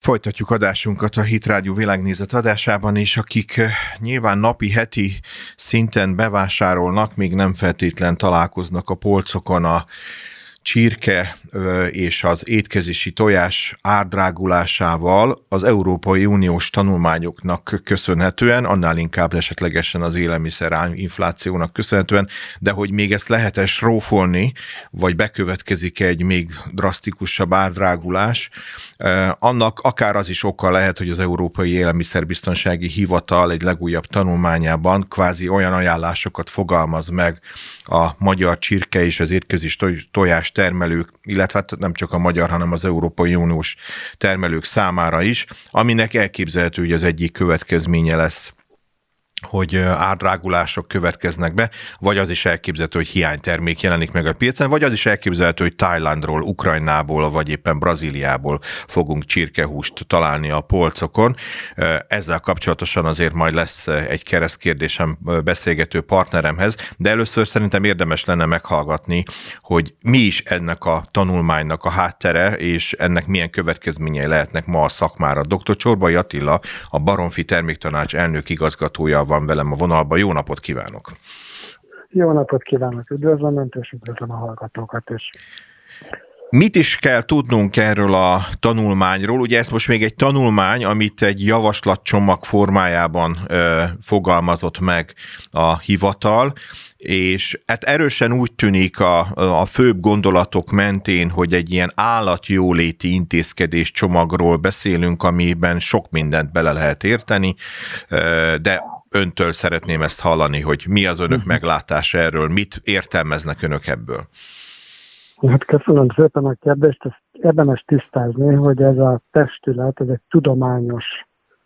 Folytatjuk adásunkat a Hit Rádió világnézet adásában, és akik eh, nyilván napi, heti szinten bevásárolnak, még nem feltétlen találkoznak a polcokon a csirke és az étkezési tojás árdrágulásával az Európai Uniós tanulmányoknak köszönhetően, annál inkább esetlegesen az élelmiszer inflációnak köszönhetően, de hogy még ezt lehet-e srófolni, vagy bekövetkezik egy még drasztikusabb árdrágulás, annak akár az is oka lehet, hogy az Európai Élelmiszerbiztonsági Hivatal egy legújabb tanulmányában kvázi olyan ajánlásokat fogalmaz meg a magyar csirke és az étkezés tojás termelők, illetve hát nem csak a magyar, hanem az Európai Uniós termelők számára is, aminek elképzelhető, hogy az egyik következménye lesz hogy árdrágulások következnek be, vagy az is elképzelhető, hogy hiánytermék jelenik meg a piacon, vagy az is elképzelhető, hogy Thailandról, Ukrajnából, vagy éppen Brazíliából fogunk csirkehúst találni a polcokon. Ezzel kapcsolatosan azért majd lesz egy keresztkérdésem beszélgető partneremhez, de először szerintem érdemes lenne meghallgatni, hogy mi is ennek a tanulmánynak a háttere, és ennek milyen következményei lehetnek ma a szakmára. Dr. Csorbai Attila, a Baromfi Terméktanács elnök igazgatója van velem a vonalban. Jó napot kívánok! Jó napot kívánok! Üdvözlöm Önt, és üdvözlöm a hallgatókat is! Mit is kell tudnunk erről a tanulmányról? Ugye ez most még egy tanulmány, amit egy javaslatcsomag formájában ö, fogalmazott meg a hivatal, és hát erősen úgy tűnik a, a főbb gondolatok mentén, hogy egy ilyen állatjóléti intézkedés csomagról beszélünk, amiben sok mindent bele lehet érteni, de öntől szeretném ezt hallani, hogy mi az önök uh-huh. meglátása erről, mit értelmeznek önök ebből? Hát köszönöm szépen a kérdést, ezt érdemes tisztázni, hogy ez a testület, ez egy tudományos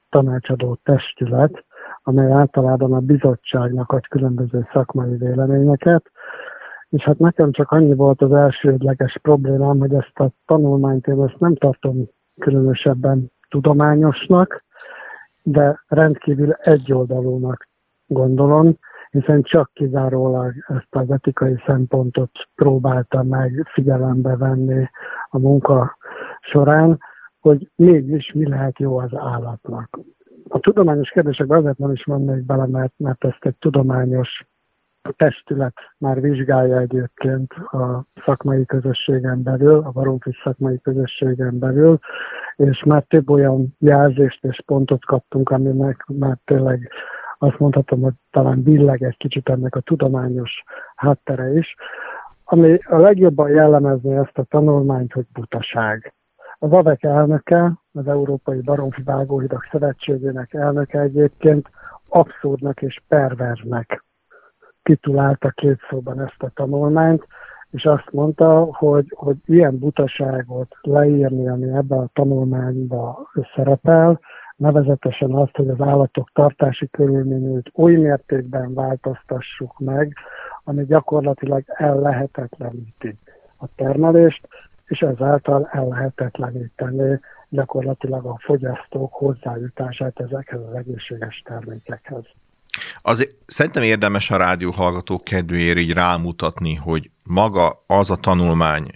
tanácsadó testület, amely általában a bizottságnak ad különböző szakmai véleményeket, és hát nekem csak annyi volt az elsődleges problémám, hogy ezt a tanulmányt én ezt nem tartom különösebben tudományosnak, de rendkívül egyoldalúnak gondolom, hiszen csak kizárólag ezt az etikai szempontot próbálta meg figyelembe venni a munka során, hogy mégis mi lehet jó az állatnak. A tudományos kérdésekben azért nem is mennék bele, mert, mert ezt egy tudományos testület már vizsgálja egyébként a szakmai közösségen belül, a baromfi szakmai közösségen belül, és már több olyan jelzést és pontot kaptunk, aminek már tényleg azt mondhatom, hogy talán billeg egy kicsit ennek a tudományos háttere is, ami a legjobban jellemezni ezt a tanulmányt, hogy butaság. Az AVEK elnöke, az Európai Baromfi Vágóhidak Szövetségének elnöke egyébként abszurdnak és perverznek titulálta két szóban ezt a tanulmányt, és azt mondta, hogy, hogy ilyen butaságot leírni, ami ebben a tanulmányban szerepel, nevezetesen azt, hogy az állatok tartási körülményét oly mértékben változtassuk meg, ami gyakorlatilag ellehetetleníti a termelést, és ezáltal ellehetetleníteni gyakorlatilag a fogyasztók hozzájutását ezekhez az egészséges termékekhez. Azért szerintem érdemes a rádió hallgatók kedvéért így rámutatni, hogy maga az a tanulmány,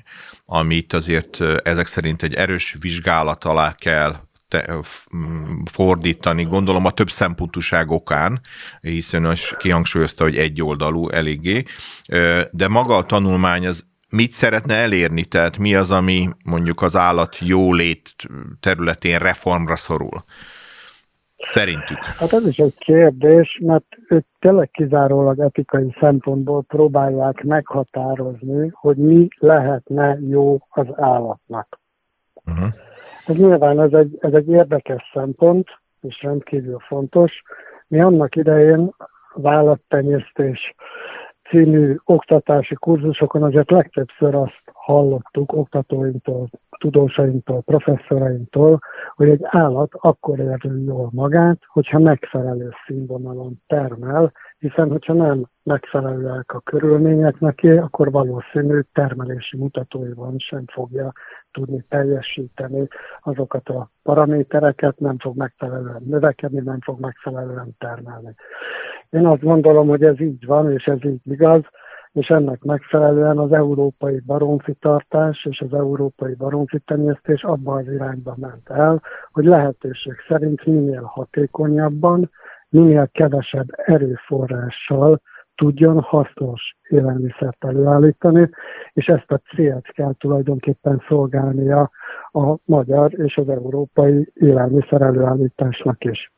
amit azért ezek szerint egy erős vizsgálat alá kell te, fordítani, gondolom a több szempontúság okán, hiszen az kihangsúlyozta, hogy egy oldalú eléggé, de maga a tanulmány az mit szeretne elérni, tehát mi az, ami mondjuk az állat jólét területén reformra szorul? Szerintük. Hát ez is egy kérdés, mert ők tényleg kizárólag etikai szempontból próbálják meghatározni, hogy mi lehetne jó az állatnak. Uh-huh. Ez nyilván ez egy, ez egy érdekes szempont, és rendkívül fontos. Mi annak idején az állattenyésztés című oktatási kurzusokon azért legtöbbször azt hallottuk oktatóinktól, tudósainktól, professzorainktól, hogy egy állat akkor érzi jól magát, hogyha megfelelő színvonalon termel, hiszen hogyha nem megfelelőek a körülmények neki, akkor valószínű termelési mutatóiban sem fogja tudni teljesíteni azokat a paramétereket, nem fog megfelelően növekedni, nem fog megfelelően termelni. Én azt gondolom, hogy ez így van, és ez így igaz, és ennek megfelelően az európai baromfi tartás és az európai baromfi tenyésztés abban az irányba ment el, hogy lehetőség szerint minél hatékonyabban, minél kevesebb erőforrással tudjon hasznos élelmiszert előállítani, és ezt a célt kell tulajdonképpen szolgálnia a magyar és az európai élelmiszer előállításnak is.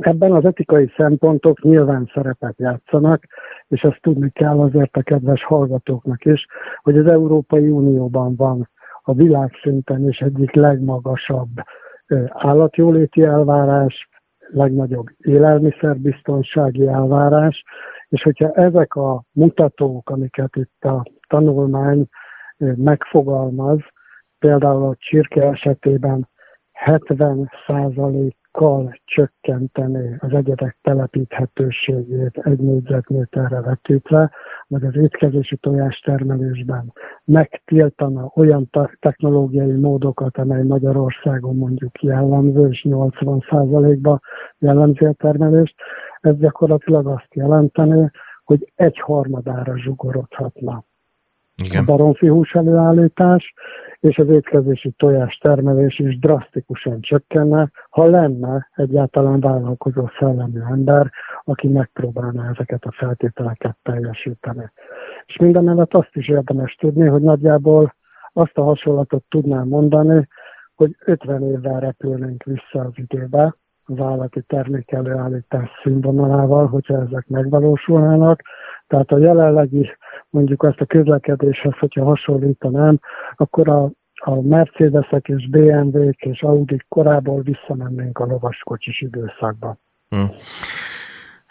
Ebben az etikai szempontok nyilván szerepet játszanak, és ezt tudni kell azért a kedves hallgatóknak is, hogy az Európai Unióban van a világszinten is egyik legmagasabb állatjóléti elvárás, legnagyobb élelmiszerbiztonsági elvárás, és hogyha ezek a mutatók, amiket itt a tanulmány megfogalmaz, például a csirke esetében 70 kal csökkenteni az egyedek telepíthetőségét. Egy négyzetméterre vetítve, vagy az étkezési tojás termelésben megtiltana olyan technológiai módokat, amely Magyarországon mondjuk jellemző, és 80%-ba jellemzi a termelést, ez gyakorlatilag azt jelenteni, hogy egy harmadára zsugorodhatna. Igen. a baromfi hús előállítás, és az étkezési tojás termelés is drasztikusan csökkenne, ha lenne egyáltalán vállalkozó szellemű ember, aki megpróbálná ezeket a feltételeket teljesíteni. És mindemellett azt is érdemes tudni, hogy nagyjából azt a hasonlatot tudnám mondani, hogy 50 évvel repülnénk vissza az időbe, az állati termékelőállítás színvonalával, hogyha ezek megvalósulnának. Tehát a jelenlegi, mondjuk azt a közlekedéshez, hogyha hasonlítanám, akkor a, a Mercedesek és BMW-k és Audi korából visszamennénk a lovaskocsis időszakba. Hmm.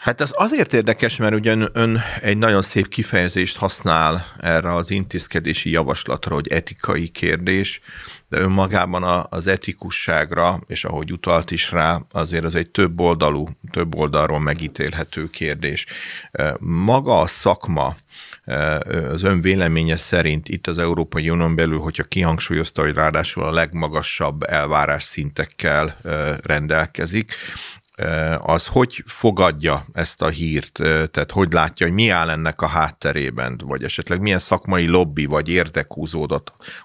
Hát ez azért érdekes, mert ugyan ön egy nagyon szép kifejezést használ erre az intézkedési javaslatra, hogy etikai kérdés, de önmagában az etikusságra, és ahogy utalt is rá, azért az egy több oldalú, több oldalról megítélhető kérdés. Maga a szakma, az ön véleménye szerint itt az Európai Unión belül, hogyha kihangsúlyozta, hogy ráadásul a legmagasabb elvárás szintekkel rendelkezik, az hogy fogadja ezt a hírt, tehát hogy látja, hogy mi áll ennek a hátterében, vagy esetleg milyen szakmai lobby vagy érdek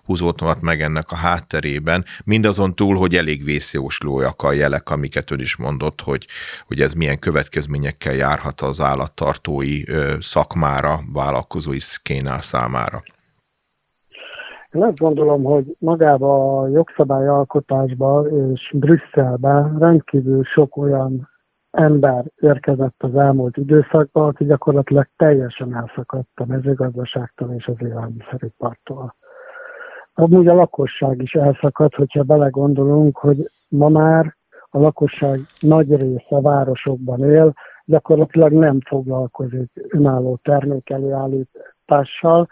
húzódott meg ennek a hátterében, mindazon túl, hogy elég vészjóslóak a jelek, amiket ön is mondott, hogy, hogy ez milyen következményekkel járhat az állattartói szakmára, vállalkozói szkénál számára. Én azt gondolom, hogy magába a jogszabályalkotásba és Brüsszelbe rendkívül sok olyan ember érkezett az elmúlt időszakban, aki gyakorlatilag teljesen elszakadt a mezőgazdaságtól és az élelmiszeripartól. Amúgy a lakosság is elszakadt, hogyha belegondolunk, hogy ma már a lakosság nagy része városokban él, gyakorlatilag nem foglalkozik önálló termékelőállít, hatással,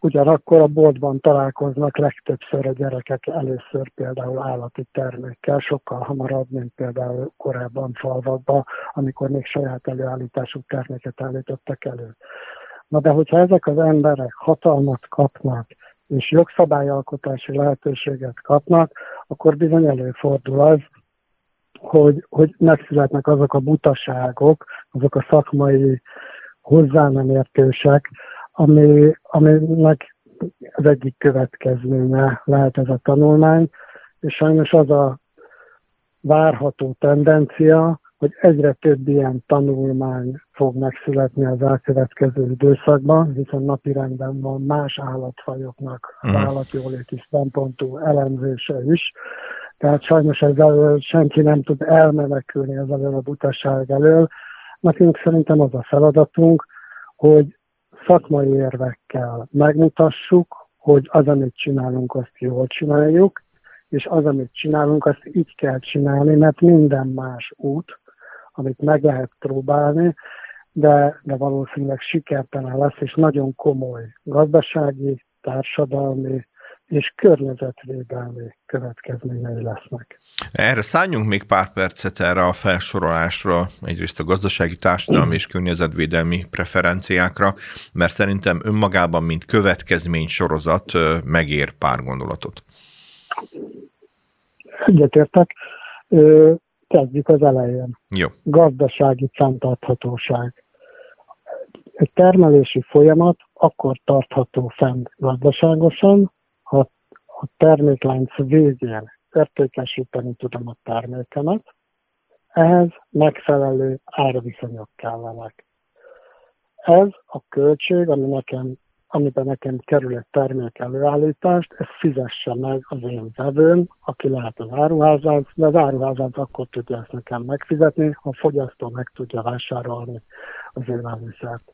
ugyanakkor a boltban találkoznak legtöbbször a gyerekek először például állati termékkel, sokkal hamarabb, mint például korábban falvakban, amikor még saját előállítású terméket állítottak elő. Na de hogyha ezek az emberek hatalmat kapnak, és jogszabályalkotási lehetőséget kapnak, akkor bizony előfordul az, hogy, hogy megszületnek azok a butaságok, azok a szakmai hozzá nem értősek, ami, aminek az egyik következménye lehet ez a tanulmány, és sajnos az a várható tendencia, hogy egyre több ilyen tanulmány fog megszületni az elkövetkező időszakban, hiszen napirendben van más állatfajoknak az mhm. állatjóléti szempontú elemzése is. Tehát sajnos ezzel senki nem tud elmenekülni ezzel a butaság elől. Nekünk szerintem az a feladatunk, hogy szakmai érvekkel megmutassuk, hogy az, amit csinálunk, azt jól csináljuk, és az, amit csinálunk, azt így kell csinálni, mert minden más út, amit meg lehet próbálni, de, de valószínűleg sikertelen lesz, és nagyon komoly gazdasági, társadalmi és környezetvédelmi következményei lesznek. Erre szálljunk még pár percet erre a felsorolásra, egyrészt a gazdasági, társadalmi és környezetvédelmi preferenciákra, mert szerintem önmagában, mint következmény sorozat megér pár gondolatot. Egyetértek. Kezdjük az elején. Jó. Gazdasági fenntarthatóság egy termelési folyamat akkor tartható fenn gazdaságosan, ha a terméklánc végén értékesíteni tudom a termékemet, ehhez megfelelő árviszonyok kellenek. Ez a költség, ami nekem, amiben nekem kerül egy termék előállítást, ez fizesse meg az én vevőm, aki lehet az áruházat, de az áruházat akkor tudja ezt nekem megfizetni, ha a fogyasztó meg tudja vásárolni az élelmiszert.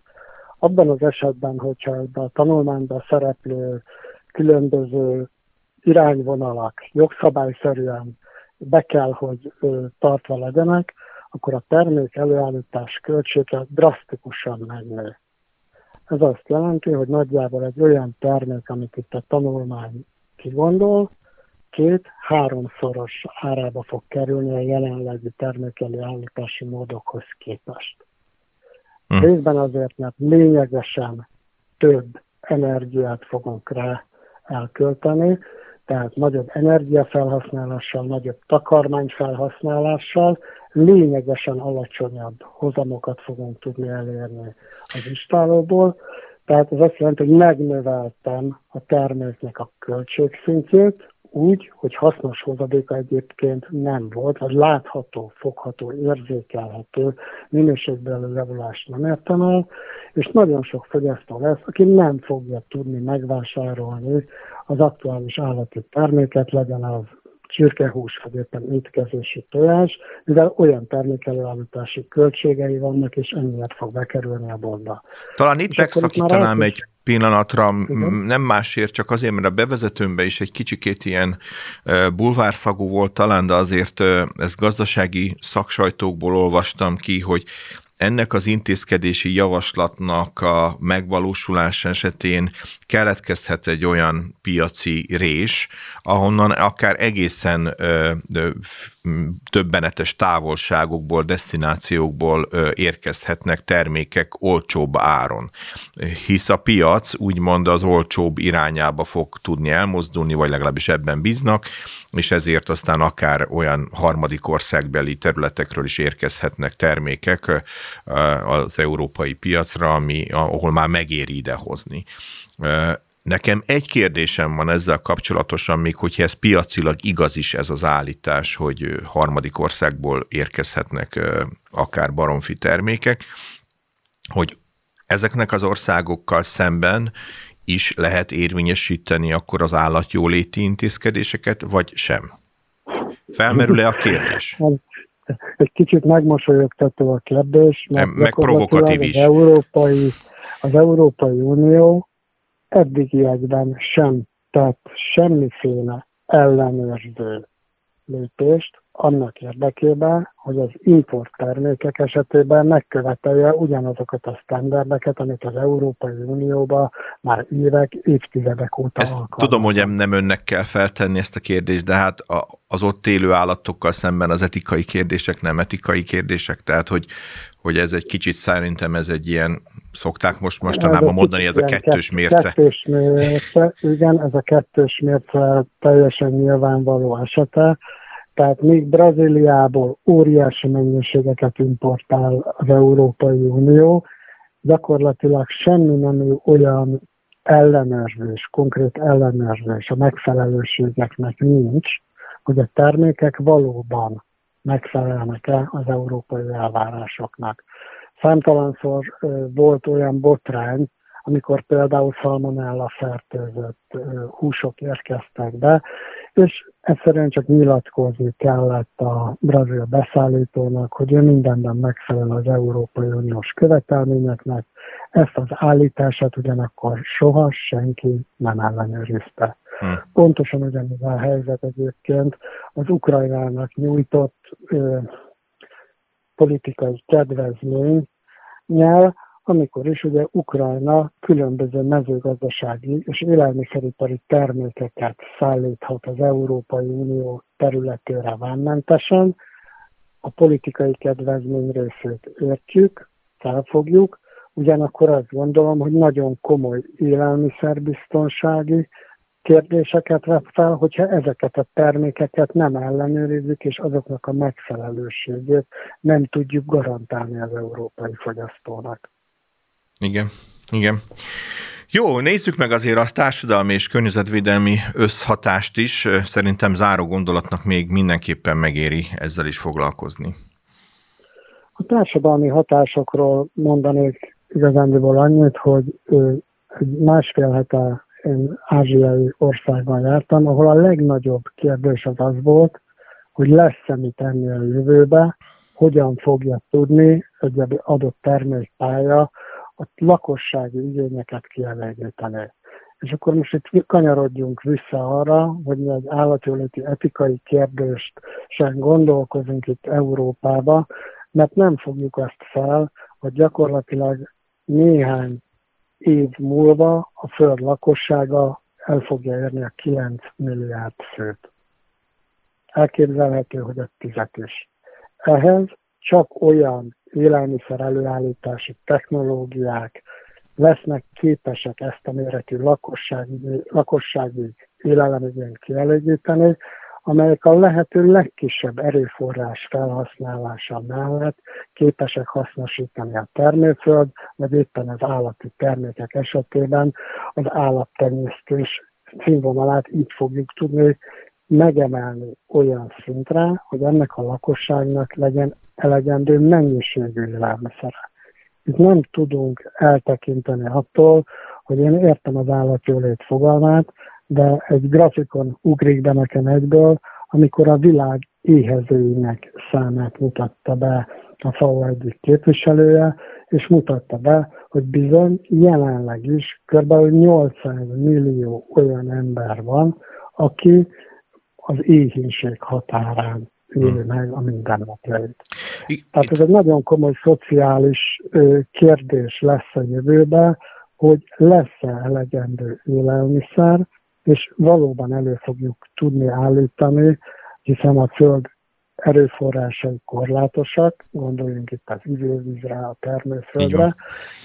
Abban az esetben, hogyha a tanulmányban szereplő különböző irányvonalak jogszabályszerűen be kell, hogy tartva legyenek, akkor a termék előállítás költsége drasztikusan megnő. Ez azt jelenti, hogy nagyjából egy olyan termék, amit itt a tanulmány kigondol, két-háromszoros árába fog kerülni a jelenlegi termékelőállítási módokhoz képest. Hm. Részben azért, mert lényegesen több energiát fogunk rá elkölteni, tehát nagyobb energiafelhasználással, nagyobb takarmányfelhasználással lényegesen alacsonyabb hozamokat fogunk tudni elérni az istálóból. Tehát ez azt jelenti, hogy megnöveltem a terméknek a költségszintjét, úgy, hogy hasznos hozadéka egyébként nem volt, vagy látható, fogható, érzékelhető minőségbeli javulást nem értem el, és nagyon sok fogyasztó lesz, aki nem fogja tudni megvásárolni az aktuális állati terméket, legyen az csirkehús, vagy éppen étkezési tojás, mivel olyan termékelőállítási költségei vannak, és ennyiért fog bekerülni a boltba. Talán itt megszakítanám egy pillanatra, Igen. nem másért, csak azért, mert a bevezetőmben is egy kicsikét ilyen bulvárszagú volt talán, de azért ezt gazdasági szaksajtókból olvastam ki, hogy ennek az intézkedési javaslatnak a megvalósulás esetén keletkezhet egy olyan piaci rés, ahonnan akár egészen ö, ö, többenetes távolságokból, destinációkból ö, érkezhetnek termékek olcsóbb áron. Hisz a piac úgymond az olcsóbb irányába fog tudni elmozdulni, vagy legalábbis ebben bíznak, és ezért aztán akár olyan harmadik országbeli területekről is érkezhetnek termékek az európai piacra, ami, ahol már megéri idehozni. Nekem egy kérdésem van ezzel kapcsolatosan, még hogyha ez piacilag igaz is ez az állítás, hogy harmadik országból érkezhetnek akár baromfi termékek, hogy ezeknek az országokkal szemben is lehet érvényesíteni akkor az állatjóléti intézkedéseket, vagy sem? Felmerül-e a kérdés? Egy kicsit megmosolyogtató a kérdés, mert meg provokatív is. Az Európai, az Európai Unió eddigiekben sem tett semmiféle ellenőrző lépést annak érdekében, hogy az import termékek esetében megkövetelje ugyanazokat a sztenderdeket, amit az Európai Unióban már évek, évtizedek óta ezt Tudom, hogy nem önnek kell feltenni ezt a kérdést, de hát az ott élő állatokkal szemben az etikai kérdések nem etikai kérdések, tehát hogy, hogy ez egy kicsit szerintem ez egy ilyen, szokták most mostanában mondani, ez a kettős mérce. Kettős mérce, igen, ez a kettős mérce teljesen nyilvánvaló esete, tehát még Brazíliából óriási mennyiségeket importál az Európai Unió, gyakorlatilag semmi nem olyan ellenőrzés, konkrét ellenőrzés a megfelelőségeknek nincs, hogy a termékek valóban megfelelnek-e az európai elvárásoknak. Számtalanszor volt olyan botrány, amikor például szalmonella fertőzött húsok érkeztek be, és egyszerűen csak nyilatkozni kellett a brazil beszállítónak, hogy ő mindenben megfelel az Európai Uniós követelményeknek, ezt az állítását ugyanakkor soha senki nem ellenőrizte. Hmm. Pontosan ugyanez a helyzet egyébként az Ukrajnának nyújtott ö, politikai kedvezmény nyel, amikor is ugye Ukrajna különböző mezőgazdasági és élelmiszeripari termékeket szállíthat az Európai Unió területére vámmentesen, a politikai kedvezmény részét értjük, felfogjuk, ugyanakkor azt gondolom, hogy nagyon komoly élelmiszerbiztonsági kérdéseket vet fel, hogyha ezeket a termékeket nem ellenőrizzük, és azoknak a megfelelőségét nem tudjuk garantálni az európai fogyasztónak. Igen, igen. Jó, nézzük meg azért a társadalmi és környezetvédelmi összhatást is. Szerintem záró gondolatnak még mindenképpen megéri ezzel is foglalkozni. A társadalmi hatásokról mondanék igazándiból annyit, hogy egy másfél hete én ázsiai országban jártam, ahol a legnagyobb kérdés az az volt, hogy lesz-e mit tenni a jövőbe, hogyan fogja tudni egy adott termékpálya a lakossági igényeket kielégíteni. És akkor most itt kanyarodjunk vissza arra, hogy mi egy állatjóléti etikai kérdést sem gondolkozunk itt Európába, mert nem fogjuk azt fel, hogy gyakorlatilag néhány év múlva a Föld lakossága el fogja érni a 9 milliárd főt. Elképzelhető, hogy a tizet is. Ehhez csak olyan élelmiszer előállítási technológiák lesznek képesek ezt a méretű lakossági, lakossági élelemigényt kielégíteni, amelyek a lehető legkisebb erőforrás felhasználása mellett képesek hasznosítani a termőföld, vagy éppen az állati termékek esetében az állattenyésztés színvonalát így fogjuk tudni megemelni olyan szintre, hogy ennek a lakosságnak legyen elegendő mennyiségű élelmiszere. Itt nem tudunk eltekinteni attól, hogy én értem az állatjólét fogalmát, de egy grafikon ugrik be nekem egyből, amikor a világ éhezőinek számát mutatta be a FAO egyik képviselője, és mutatta be, hogy bizony jelenleg is kb. 800 millió olyan ember van, aki az éhínség határán éli meg a mindennapjait. Tehát ez egy nagyon komoly szociális kérdés lesz a jövőben, hogy lesz-e elegendő élelmiszer, és valóban elő fogjuk tudni állítani, hiszen a Föld erőforrásai korlátosak, gondoljunk itt az ivővízre, a termőföldre,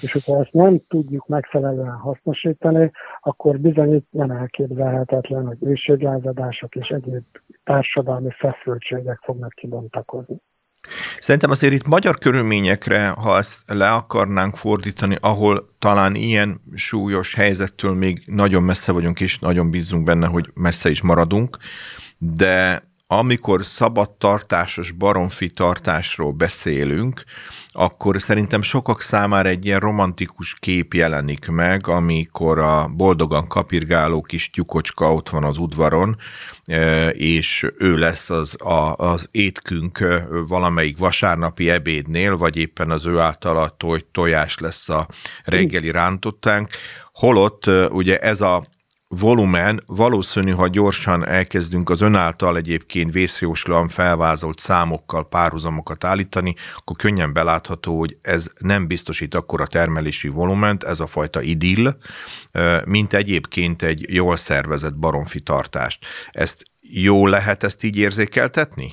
és hogyha ezt nem tudjuk megfelelően hasznosítani, akkor bizony itt nem elképzelhetetlen, hogy őséglázadások és egyéb társadalmi feszültségek fognak kibontakozni. Szerintem azért itt magyar körülményekre, ha ezt le akarnánk fordítani, ahol talán ilyen súlyos helyzettől még nagyon messze vagyunk, és nagyon bízunk benne, hogy messze is maradunk, de amikor szabadtartásos baromfi tartásról beszélünk, akkor szerintem sokak számára egy ilyen romantikus kép jelenik meg, amikor a boldogan kapirgáló kis tyukocska ott van az udvaron, e, és ő lesz az, a, az étkünk e, valamelyik vasárnapi ebédnél, vagy éppen az ő általa toj, tojás lesz a reggeli rántottánk, holott e, ugye ez a volumen valószínű, ha gyorsan elkezdünk az önáltal egyébként vészjóslan felvázolt számokkal párhuzamokat állítani, akkor könnyen belátható, hogy ez nem biztosít akkor a termelési volument, ez a fajta idill, mint egyébként egy jól szervezett baromfi tartást. Ezt jó lehet ezt így érzékeltetni?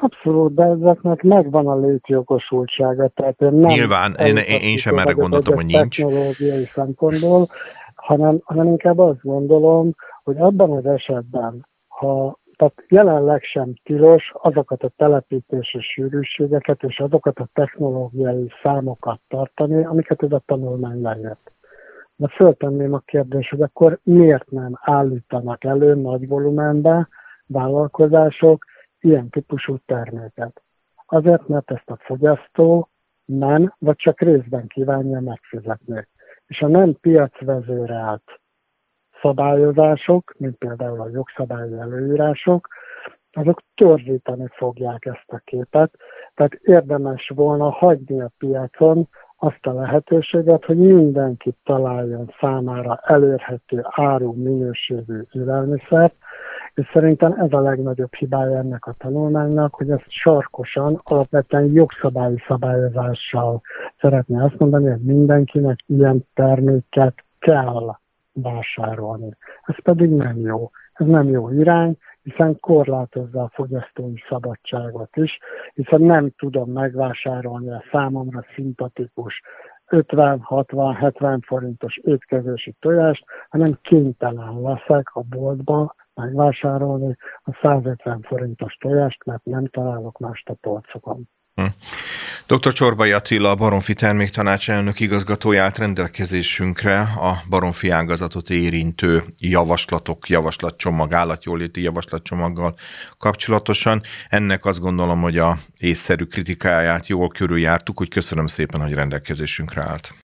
Abszolút, de ezeknek megvan a létjogosultsága. Tehát én nem Nyilván, én, én sem erre gondoltam, hogy nincs. Technológiai szempontból, hanem, hanem inkább azt gondolom, hogy abban az esetben, ha tehát jelenleg sem tilos azokat a telepítési sűrűségeket és azokat a technológiai számokat tartani, amiket ez a tanulmány lejött. De föltenném a kérdést, hogy akkor miért nem állítanak elő nagy volumenbe vállalkozások ilyen típusú terméket? Azért, mert ezt a fogyasztó nem, vagy csak részben kívánja megfizetni és a nem piacvezérelt szabályozások, mint például a jogszabályi előírások, azok torzítani fogják ezt a képet, tehát érdemes volna hagyni a piacon azt a lehetőséget, hogy mindenki találjon számára elérhető áru minőségű élelmiszert, és szerintem ez a legnagyobb hibája ennek a tanulmánynak, hogy ezt sarkosan, alapvetően jogszabályi szabályozással szeretné azt mondani, hogy mindenkinek ilyen terméket kell vásárolni. Ez pedig nem jó. Ez nem jó irány, hiszen korlátozza a fogyasztói szabadságot is, hiszen nem tudom megvásárolni a számomra szimpatikus 50, 60, 70 forintos étkezési tojást, hanem kénytelen leszek a boltba megvásárolni a 150 forintos tojást, mert nem találok mást a polcokon. Hm. Dr. Csorbai Attila, a Baromfi Terméktanács elnök igazgatója állt rendelkezésünkre a baromfi ágazatot érintő javaslatok, javaslatcsomag, állatjóléti javaslatcsomaggal kapcsolatosan. Ennek azt gondolom, hogy a észszerű kritikáját jól körüljártuk, hogy köszönöm szépen, hogy rendelkezésünkre állt.